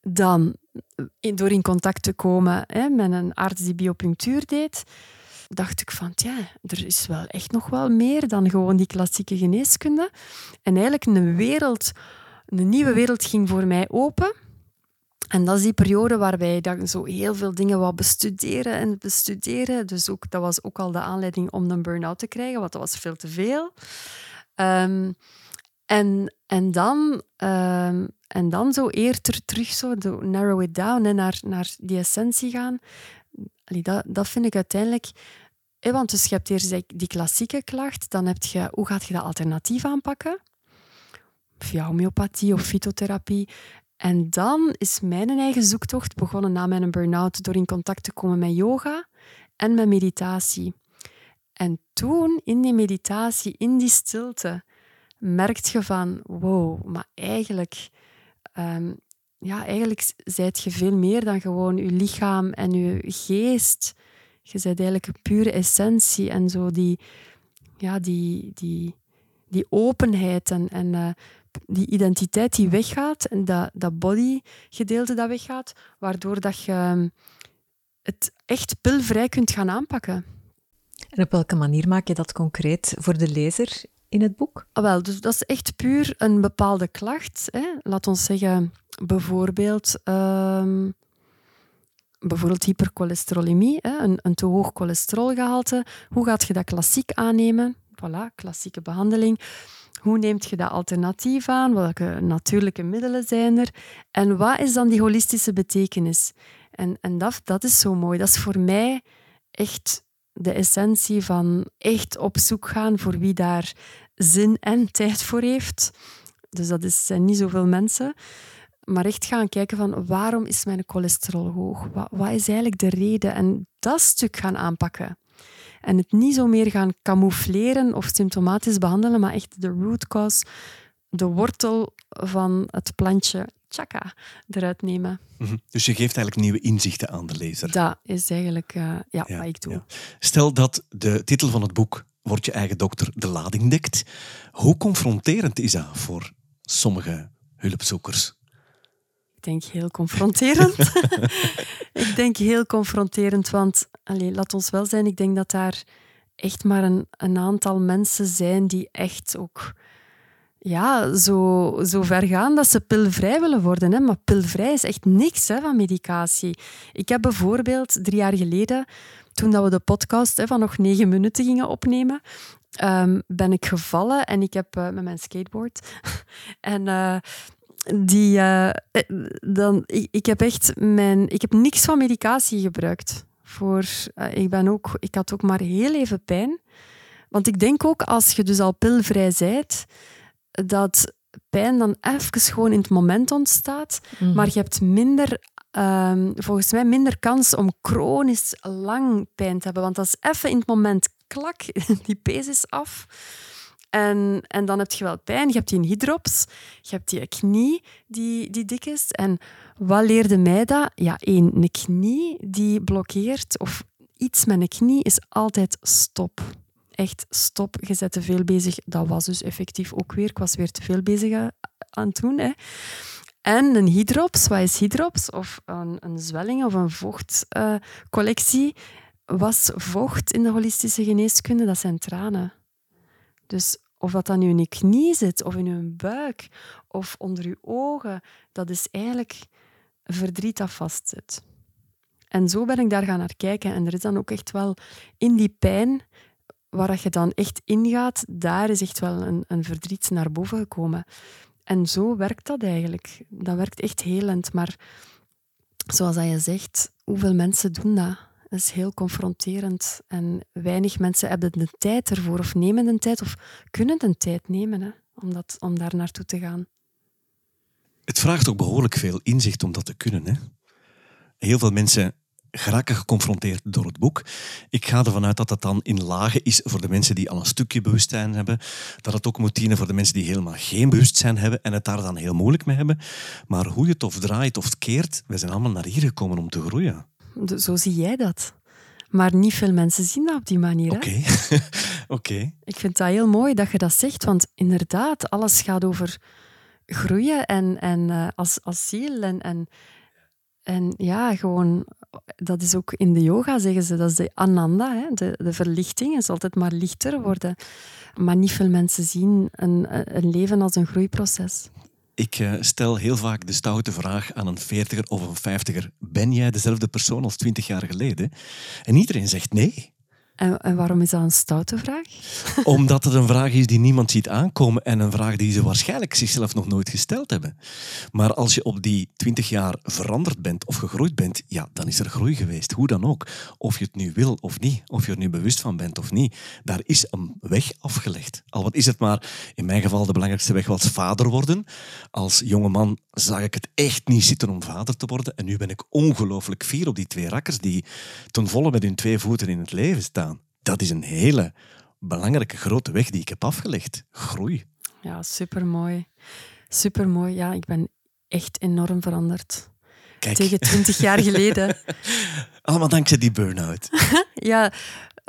Dan door in contact te komen hè, met een arts die biopunctuur deed dacht ik van, ja, er is wel echt nog wel meer dan gewoon die klassieke geneeskunde. En eigenlijk een wereld, een nieuwe wereld ging voor mij open. En dat is die periode waarbij ik zo heel veel dingen wou bestuderen en bestuderen. Dus ook, dat was ook al de aanleiding om een burn-out te krijgen, want dat was veel te veel. Um, en, en, dan, um, en dan zo eerder terug zo narrow it down en naar, naar die essentie gaan. Dat, dat vind ik uiteindelijk... Eh, want dus je hebt eerst die klassieke klacht, dan heb je hoe gaat je dat alternatief aanpakken? Via homeopathie of fytotherapie. En dan is mijn eigen zoektocht begonnen na mijn burn-out door in contact te komen met yoga en met meditatie. En toen, in die meditatie, in die stilte, merkt je van, wow, maar eigenlijk, um, ja, eigenlijk zijt je veel meer dan gewoon je lichaam en je geest. Je bent eigenlijk een pure essentie en zo die, ja, die, die, die openheid en, en uh, die identiteit die weggaat en dat, dat body-gedeelte dat weggaat, waardoor dat je ehm, het echt pilvrij kunt gaan aanpakken. En op welke manier maak je dat concreet voor de lezer in het boek? Ah, wel, dus dat is echt puur een bepaalde klacht. Hè. Laat ons zeggen, bijvoorbeeld, um, bijvoorbeeld hypercholesterolemie, een, een te hoog cholesterolgehalte. Hoe gaat je dat klassiek aannemen? Voilà, klassieke behandeling. Hoe neemt je dat alternatief aan? Welke natuurlijke middelen zijn er? En wat is dan die holistische betekenis? En, en dat, dat is zo mooi. Dat is voor mij echt de essentie van echt op zoek gaan voor wie daar zin en tijd voor heeft. Dus dat is, zijn niet zoveel mensen. Maar echt gaan kijken van waarom is mijn cholesterol hoog? Wat, wat is eigenlijk de reden? En dat stuk gaan aanpakken. En het niet zo meer gaan camoufleren of symptomatisch behandelen, maar echt de root cause, de wortel van het plantje chaka eruit nemen. Mhm. Dus je geeft eigenlijk nieuwe inzichten aan de lezer. Dat is eigenlijk uh, ja, wat ik doe. Stel dat de titel van het boek Word je eigen dokter de lading dekt. Hoe confronterend is dat voor sommige hulpzoekers? Ik denk heel confronterend. ik denk heel confronterend, want allez, laat ons wel zijn, ik denk dat daar echt maar een, een aantal mensen zijn die echt ook ja, zo, zo ver gaan dat ze pilvrij willen worden. Hè. Maar pilvrij is echt niks hè, van medicatie. Ik heb bijvoorbeeld drie jaar geleden, toen dat we de podcast hè, van nog negen minuten gingen opnemen, um, ben ik gevallen en ik heb uh, met mijn skateboard. en uh, die, uh, dan, ik, ik, heb echt mijn, ik heb niks van medicatie gebruikt. Voor, ik, ben ook, ik had ook maar heel even pijn. Want ik denk ook, als je dus al pilvrij bent, dat pijn dan even gewoon in het moment ontstaat, mhm. maar je hebt minder, um, volgens mij minder kans om chronisch lang pijn te hebben. Want dat is even in het moment klak, die pees is af. En, en dan heb je wel pijn. Je hebt die hydrops, je hebt die knie die, die dik is. En wat leerde mij dat? Ja, één, een knie die blokkeert of iets met een knie is altijd stop echt stop, je bent te veel bezig. Dat was dus effectief ook weer. Ik was weer te veel bezig eh, aan het doen. Hè. En een hydrops, wat is hydrops? Of een, een zwelling of een vochtcollectie. Uh, was vocht in de holistische geneeskunde? Dat zijn tranen. Dus of dat dan nu in je knie zit, of in je buik, of onder je ogen, dat is eigenlijk verdriet dat vastzit. En zo ben ik daar gaan naar kijken. En er is dan ook echt wel in die pijn waar je dan echt ingaat, daar is echt wel een, een verdriet naar boven gekomen. En zo werkt dat eigenlijk. Dat werkt echt helend. Maar zoals dat je zegt, hoeveel mensen doen dat? Dat is heel confronterend. En weinig mensen hebben de tijd ervoor, of nemen de tijd, of kunnen de tijd nemen hè, om, dat, om daar naartoe te gaan. Het vraagt ook behoorlijk veel inzicht om dat te kunnen. Hè? Heel veel mensen geraken geconfronteerd door het boek. Ik ga ervan uit dat dat dan in lagen is voor de mensen die al een stukje bewustzijn hebben. Dat het ook moet dienen voor de mensen die helemaal geen bewustzijn hebben en het daar dan heel moeilijk mee hebben. Maar hoe je het of draait of keert, we zijn allemaal naar hier gekomen om te groeien. Zo zie jij dat. Maar niet veel mensen zien dat op die manier. Oké. Oké. Ik vind dat heel mooi dat je dat zegt, want inderdaad, alles gaat over groeien en, en uh, als, als ziel en, en, en ja, gewoon dat is ook in de yoga, zeggen ze, dat is de ananda, hè? De, de verlichting is altijd maar lichter worden. Maar niet veel mensen zien een, een leven als een groeiproces. Ik eh, stel heel vaak de stoute vraag aan een veertiger of een vijftiger. Ben jij dezelfde persoon als twintig jaar geleden? En iedereen zegt nee. En, waarom is dat een stoute vraag? Omdat het een vraag is die niemand ziet aankomen en een vraag die ze waarschijnlijk zichzelf nog nooit gesteld hebben. Maar als je op die twintig jaar veranderd bent of gegroeid bent, ja, dan is er groei geweest. Hoe dan ook. Of je het nu wil of niet, of je er nu bewust van bent of niet. Daar is een weg afgelegd. Al wat is het maar, in mijn geval de belangrijkste weg was vader worden. Als jonge man zag ik het echt niet zitten om vader te worden. En nu ben ik ongelooflijk fier op die twee rakkers die ten volle met hun twee voeten in het leven staan dat is een hele belangrijke grote weg die ik heb afgelegd. Groei. Ja, supermooi. Supermooi. Ja, ik ben echt enorm veranderd. Kijk. Tegen twintig jaar geleden. Allemaal dankzij die burn-out. ja,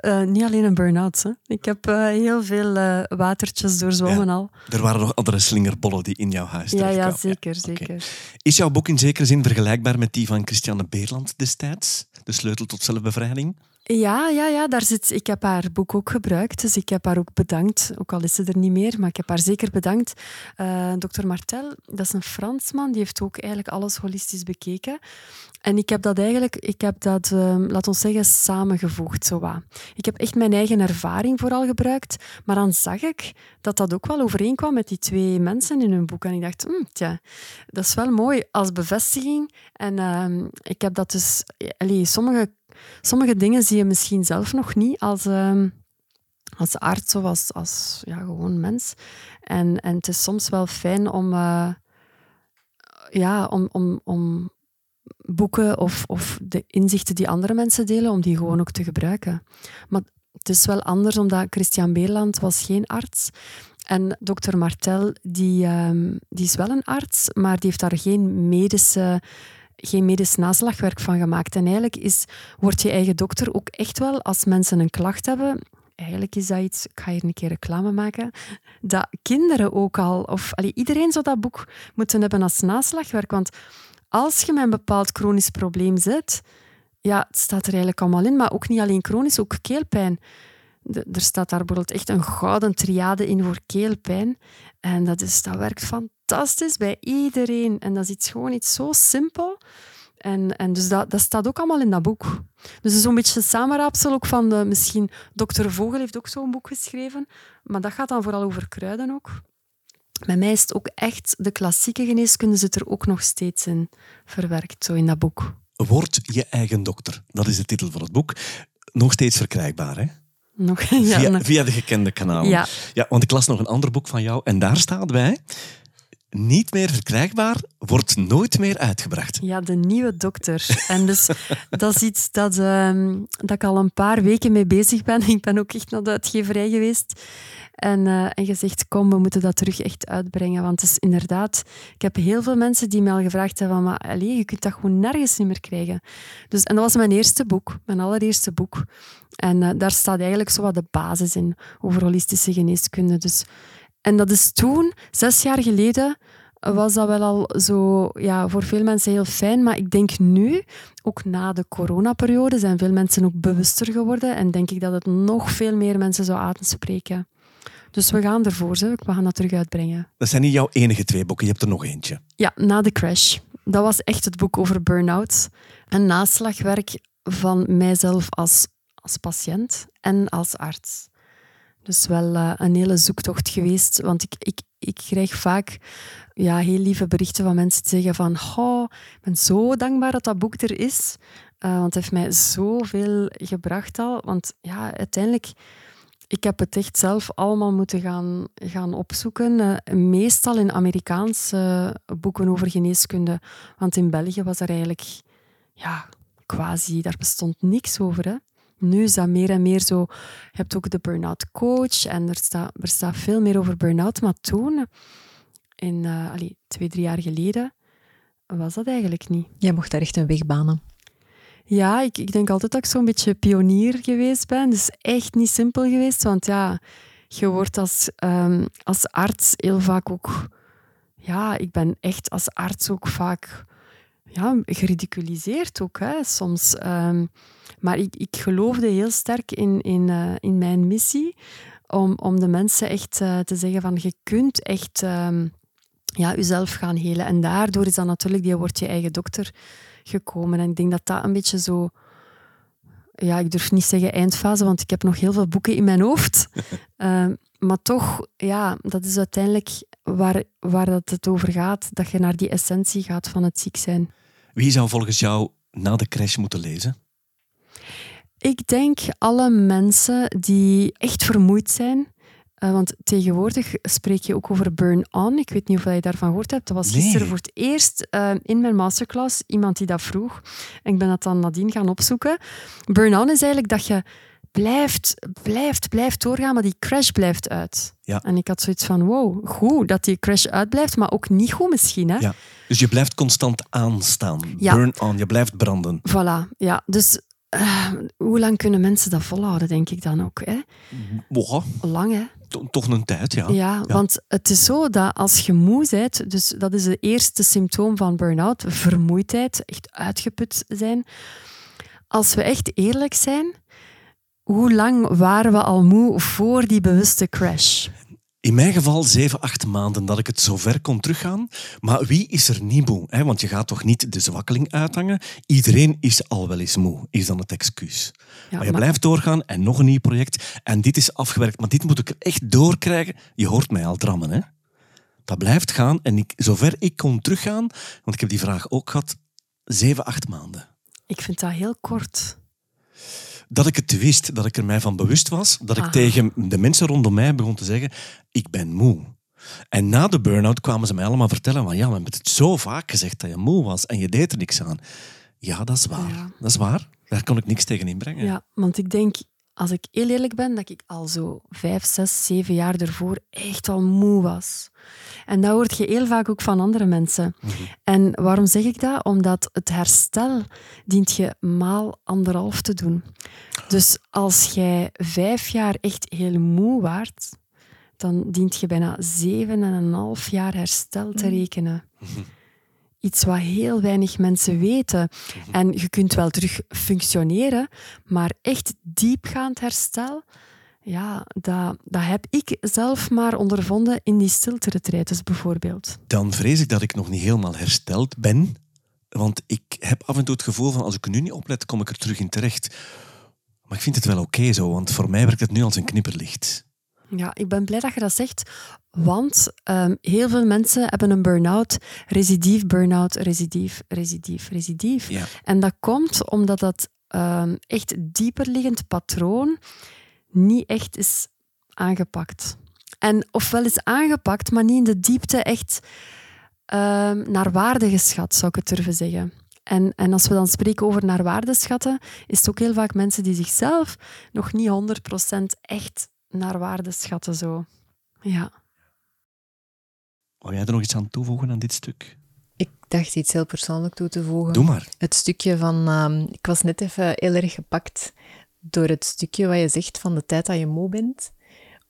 uh, niet alleen een burn-out. Ik heb uh, heel veel uh, watertjes doorzwommen ja, al. Er waren nog andere slingerbollen die in jouw huis ja, ja, zeker, zeker. Okay. Is jouw boek in zekere zin vergelijkbaar met die van Christiane Beerland destijds? De sleutel tot zelfbevrijding? Ja, ja, ja daar zit, ik heb haar boek ook gebruikt, dus ik heb haar ook bedankt. Ook al is ze er niet meer, maar ik heb haar zeker bedankt. Uh, Dr. Martel, dat is een Fransman, die heeft ook eigenlijk alles holistisch bekeken. En ik heb dat eigenlijk, ik heb dat, uh, laat ons zeggen, samengevoegd. Zo wat. Ik heb echt mijn eigen ervaring vooral gebruikt, maar dan zag ik dat dat ook wel overeenkwam met die twee mensen in hun boek. En ik dacht, hm, tja, dat is wel mooi als bevestiging. En uh, ik heb dat dus, allee, sommige sommige dingen zie je misschien zelf nog niet als, uh, als arts of als, als ja, gewoon mens. En, en het is soms wel fijn om, uh, ja, om, om, om boeken of, of de inzichten die andere mensen delen, om die gewoon ook te gebruiken. Maar het is wel anders, omdat Christian Beerland was geen arts. En dokter Martel, die, um, die is wel een arts, maar die heeft daar geen medische geen medisch naslagwerk van gemaakt. En eigenlijk is, wordt je eigen dokter ook echt wel, als mensen een klacht hebben, eigenlijk is dat iets, ik ga hier een keer reclame maken, dat kinderen ook al, of allee, iedereen zou dat boek moeten hebben als naslagwerk. Want als je met een bepaald chronisch probleem zit, ja, het staat er eigenlijk allemaal in, maar ook niet alleen chronisch, ook keelpijn. er staat daar bijvoorbeeld echt een gouden triade in voor keelpijn. En dat, is, dat werkt fantastisch bij iedereen. En dat is gewoon iets zo simpel. En, en dus dat, dat staat ook allemaal in dat boek. Dus zo'n beetje samenraapsel ook van de, misschien Dokter Vogel heeft ook zo'n boek geschreven. Maar dat gaat dan vooral over kruiden ook. Bij mij is ook echt, de klassieke geneeskunde zit er ook nog steeds in verwerkt, zo in dat boek. Word je eigen dokter. Dat is de titel van het boek. Nog steeds verkrijgbaar, hè? Nog, ja, via, via de gekende kanalen. Ja. ja, want ik las nog een ander boek van jou en daar staat bij niet meer verkrijgbaar, wordt nooit meer uitgebracht. Ja, de nieuwe dokter. En dus dat is iets dat, uh, dat ik al een paar weken mee bezig ben. Ik ben ook echt naar de uitgeverij geweest. En, uh, en gezegd, kom, we moeten dat terug echt uitbrengen. Want het is inderdaad... Ik heb heel veel mensen die mij al gevraagd hebben, maar allez, je kunt dat gewoon nergens niet meer krijgen. Dus, en dat was mijn eerste boek, mijn allereerste boek. En uh, daar staat eigenlijk zo wat de basis in over holistische geneeskunde. Dus en dat is toen, zes jaar geleden, was dat wel al zo, ja, voor veel mensen heel fijn. Maar ik denk nu, ook na de coronaperiode, zijn veel mensen ook bewuster geworden. En denk ik dat het nog veel meer mensen zou aanspreken. Dus we gaan ervoor, ze. we gaan dat terug uitbrengen. Dat zijn niet jouw enige twee boeken, je hebt er nog eentje. Ja, na de crash. Dat was echt het boek over burn-out. Een naslagwerk van mijzelf als, als patiënt en als arts. Dus wel uh, een hele zoektocht geweest. Want ik, ik, ik krijg vaak ja, heel lieve berichten van mensen die zeggen van oh, ik ben zo dankbaar dat dat boek er is. Uh, want het heeft mij zoveel gebracht al. Want ja, uiteindelijk, ik heb het echt zelf allemaal moeten gaan, gaan opzoeken. Uh, meestal in Amerikaanse boeken over geneeskunde. Want in België was er eigenlijk ja, quasi, daar bestond niks over. Hè nu is dat meer en meer zo. Je hebt ook de burn-out coach en er staat, er staat veel meer over burn-out. Maar toen, in, allee, twee, drie jaar geleden, was dat eigenlijk niet. Jij mocht daar echt een weg banen. Ja, ik, ik denk altijd dat ik zo'n beetje pionier geweest ben. Dus echt niet simpel geweest, want ja, je wordt als, um, als arts heel vaak ook... Ja, ik ben echt als arts ook vaak ja, geridiculiseerd ook, hè, soms. Ehm, maar ik, ik geloofde heel sterk in, in, uh, in mijn missie om, om de mensen echt uh, te zeggen van je kunt echt um, ja, jezelf gaan helen. En daardoor is dan natuurlijk die wordt je eigen dokter gekomen. En ik denk dat dat een beetje zo... Ja, ik durf niet zeggen eindfase, want ik heb nog heel veel boeken in mijn hoofd. uh, maar toch, ja, dat is uiteindelijk waar, waar dat het over gaat. Dat je naar die essentie gaat van het ziek zijn. Wie zou volgens jou na de crash moeten lezen? Ik denk alle mensen die echt vermoeid zijn. Uh, want tegenwoordig spreek je ook over burn-on. Ik weet niet of je daarvan gehoord hebt. Dat was Nee. gisteren voor het eerst uh, in mijn masterclass iemand die dat vroeg. En ik ben dat dan nadien gaan opzoeken. Burn-on is eigenlijk dat je blijft, blijft, blijft doorgaan, maar die crash blijft uit. Ja. En ik had zoiets van, wow, goed dat die crash uitblijft, maar ook niet goed misschien. Hè? Ja. Dus je blijft constant aanstaan. Ja. Burn on, je blijft branden. Voilà, ja. Dus uh, hoe lang kunnen mensen dat volhouden, denk ik dan ook. Hè? Lang, hè? To- toch een tijd, ja. Ja, want het is zo dat als je moe bent, dus dat is het eerste symptoom van burn-out, vermoeidheid, echt uitgeput zijn. Als we echt eerlijk zijn, hoe lang waren we al moe voor die bewuste crash? In mijn geval zeven, acht maanden dat ik het zover kon teruggaan. Maar wie is er niet moe? Hè? Want je gaat toch niet de zwakkeling uithangen? Iedereen is al wel eens moe, is dan het excuus. Maar je blijft doorgaan en nog een nieuw project. En dit is afgewerkt, maar dit moet ik er echt doorkrijgen. Je hoort mij al drammen, hè? Dat blijft gaan. En ik, zover ik kon teruggaan, want ik heb die vraag ook gehad, zeven, acht maanden. Ik vind dat heel kort. Dat ik het wist, dat ik er mij van bewust was, dat ik Aha. tegen de mensen rondom mij begon te zeggen, ik ben moe. En na de burn-out kwamen ze mij allemaal vertellen van ja, we hebben het zo vaak gezegd dat je moe was en je deed er niks aan. Ja, dat is waar. Ja. Dat is waar. Daar kon ik niks tegen inbrengen. Ja, want ik denk, als ik heel eerlijk ben, dat ik al zo vijf, zes, zeven jaar ervoor echt al moe was. En dat hoort je heel vaak ook van andere mensen. En waarom zeg ik dat? Omdat het herstel dient je maal anderhalf te doen. Dus als jij vijf jaar echt heel moe waart, dan dient je bijna zeven en een half jaar herstel te rekenen. Iets wat heel weinig mensen weten. En je kunt wel terug functioneren, maar echt diepgaand herstel, ja, dat, dat heb ik zelf maar ondervonden in die stilte bijvoorbeeld. Dan vrees ik dat ik nog niet helemaal hersteld ben. Want ik heb af en toe het gevoel van als ik er nu niet oplet, kom ik er terug in terecht. Maar ik vind het wel oké zo, want voor mij werkt het nu als een knipperlicht. Ja, ik ben blij dat je dat zegt, want ehm, heel veel mensen hebben een burn-out, recidief, burn-out, recidief, recidief. Ja. En dat komt omdat dat ehm, echt dieperliggend patroon niet echt is aangepakt. En ofwel is aangepakt, maar niet in de diepte echt ehm, naar waarde geschat, zou ik het durven zeggen. En, en als we dan spreken over naar waarde schatten, is het ook heel vaak mensen die zichzelf nog niet 100% echt naar waarde schatten. Zo. Ja. Wou jij er nog iets aan toevoegen aan dit stuk? Ik dacht iets heel persoonlijk toe te voegen. Doe maar. Het stukje van... ehm, ik was net even heel erg gepakt door het stukje wat je zegt van de tijd dat je moe bent.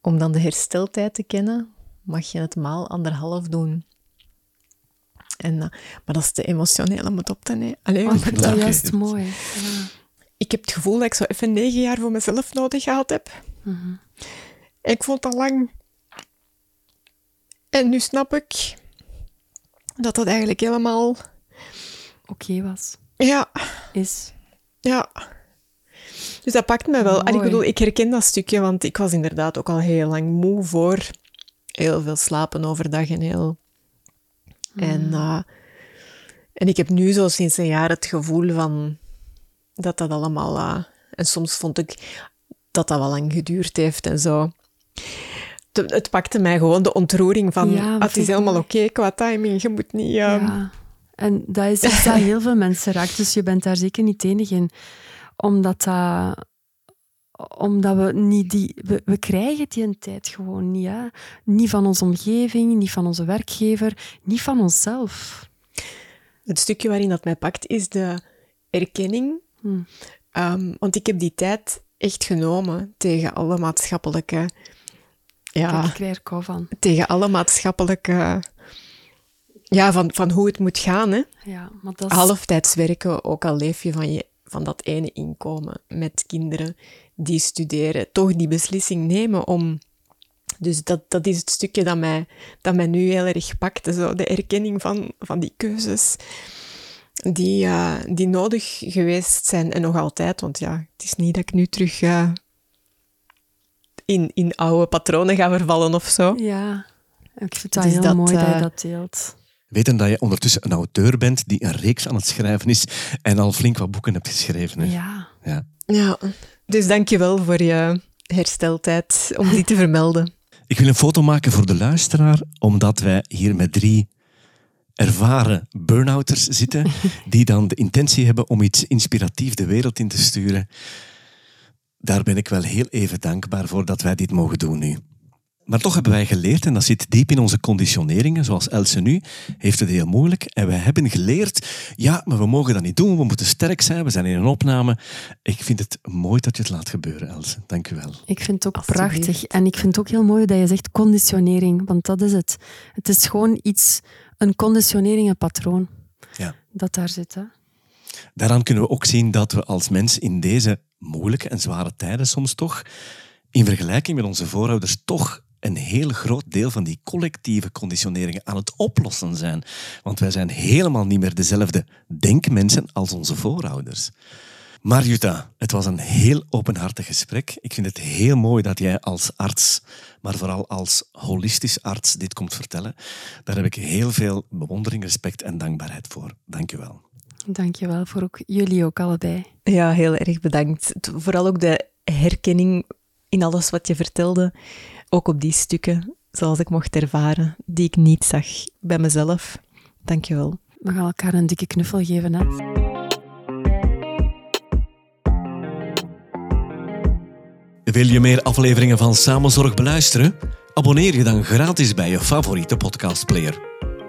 Om dan de hersteltijd te kennen, mag je het maal anderhalf doen. En, eh, maar dat is te emotioneel om het op te nemen. Allee, Oh, maar dat- Oké. juist mooi. Ja. ik heb het gevoel dat ik zo even negen jaar voor mezelf nodig gehad heb. Mhm. Ik vond dat lang. En nu snap ik dat dat eigenlijk helemaal... Oké was. Ja, Is. ja. Dus dat pakt me wel. En ik Mooi. bedoel, ik herken dat stukje, want ik was inderdaad ook al heel lang moe voor heel veel slapen overdag en heel... En, eh, en ik heb nu zo sinds een jaar het gevoel van dat dat allemaal... eh, en soms vond ik dat dat wel lang geduurd heeft en zo. Het, het pakte mij gewoon de ontroering van... Ja, ah, het is helemaal oké qua timing, je moet niet... ehm, Ja. En dat is iets dat heel veel mensen raakt, dus je bent daar zeker niet enig in. Omdat, dat, omdat we niet die... We, we krijgen die een tijd gewoon niet. Hè? Niet van onze omgeving, niet van onze werkgever, niet van onszelf. Het stukje waarin dat mij pakt is de erkenning. Hm. Ehm, want ik heb die tijd echt genomen tegen alle maatschappelijke... Ja, ik er kou van. tegen alle maatschappelijke ja, van, van hoe het moet gaan. Hè. Ja, maar dat is... Halftijds werken, ook al leef je van, je van dat ene inkomen met kinderen die studeren, toch die beslissing nemen om. Dus dat, dat is het stukje dat mij, dat mij nu heel erg pakte. Zo, de erkenning van, van die keuzes die, uh, die nodig geweest zijn en nog altijd. Want ja, het is niet dat ik nu terug uh, in, in oude patronen ga vervallen of zo. Ja, ik vind het dus heel dat, mooi uh, dat je dat deelt. Weten dat je ondertussen een auteur bent die een reeks aan het schrijven is en al flink wat boeken hebt geschreven. Hè? Ja. ja. Ja, dus dank je wel voor je hersteltijd om die te vermelden. Ik wil een foto maken voor de luisteraar, omdat wij hier met drie ervaren burn-outers zitten, die dan de intentie hebben om iets inspiratief de wereld in te sturen. Daar ben ik wel heel even dankbaar voor dat wij dit mogen doen nu. Maar toch hebben wij geleerd, en dat zit diep in onze conditioneringen, zoals Else nu, heeft het heel moeilijk. En wij hebben geleerd, ja, maar we mogen dat niet doen, we moeten sterk zijn, we zijn in een opname. Ik vind het mooi dat je het laat gebeuren, Else. Dank u wel. Ik vind het ook prachtig. En ik vind het ook heel mooi dat je zegt conditionering, want dat is het. Het is gewoon iets, een conditionering, een patroon, ja. dat daar zit. Hè? Daaraan kunnen we ook zien dat we als mens in deze moeilijke en zware tijden soms toch, in vergelijking met onze voorouders, toch een heel groot deel van die collectieve conditioneringen aan het oplossen zijn. Want wij zijn helemaal niet meer dezelfde denkmensen als onze voorouders. Maar Jutta, het was een heel openhartig gesprek. Ik vind het heel mooi dat jij als arts, maar vooral als holistisch arts, dit komt vertellen. Daar heb ik heel veel bewondering, respect en dankbaarheid voor. Dank je wel. Dank je wel voor ook jullie ook allebei. Ja, heel erg bedankt. Vooral ook de herkenning in alles wat je vertelde ook op die stukken, zoals ik mocht ervaren, die ik niet zag bij mezelf. Dankjewel. We gaan elkaar een dikke knuffel geven, hè? Wil je meer afleveringen van Samenzorg beluisteren? Abonneer je dan gratis bij je favoriete podcastplayer.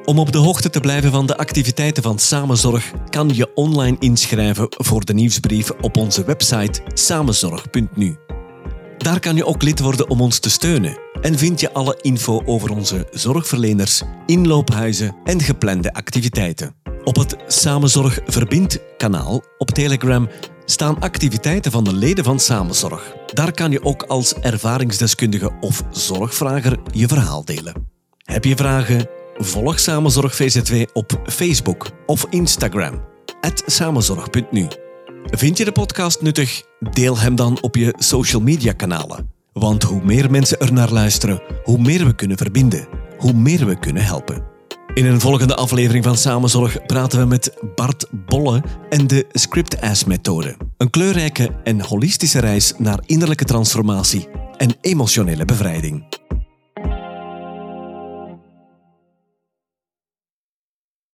Om op de hoogte te blijven van de activiteiten van Samenzorg kan je online inschrijven voor de nieuwsbrief op onze website samenzorg.nu. Daar kan je ook lid worden om ons te steunen. En vind je alle info over onze zorgverleners, inloophuizen en geplande activiteiten. Op het Samenzorg Verbind kanaal op Telegram staan activiteiten van de leden van Samenzorg. Daar kan je ook als ervaringsdeskundige of zorgvrager je verhaal delen. Heb je vragen? Volg Samenzorg VZW op Facebook of Instagram. samenzorg.nu Vind je de podcast nuttig? Deel hem dan op je social media kanalen. Want hoe meer mensen er naar luisteren, hoe meer we kunnen verbinden, hoe meer we kunnen helpen. In een volgende aflevering van Samenzorg praten we met Bart Bolle en de Script-Ass-methode. Een kleurrijke en holistische reis naar innerlijke transformatie en emotionele bevrijding.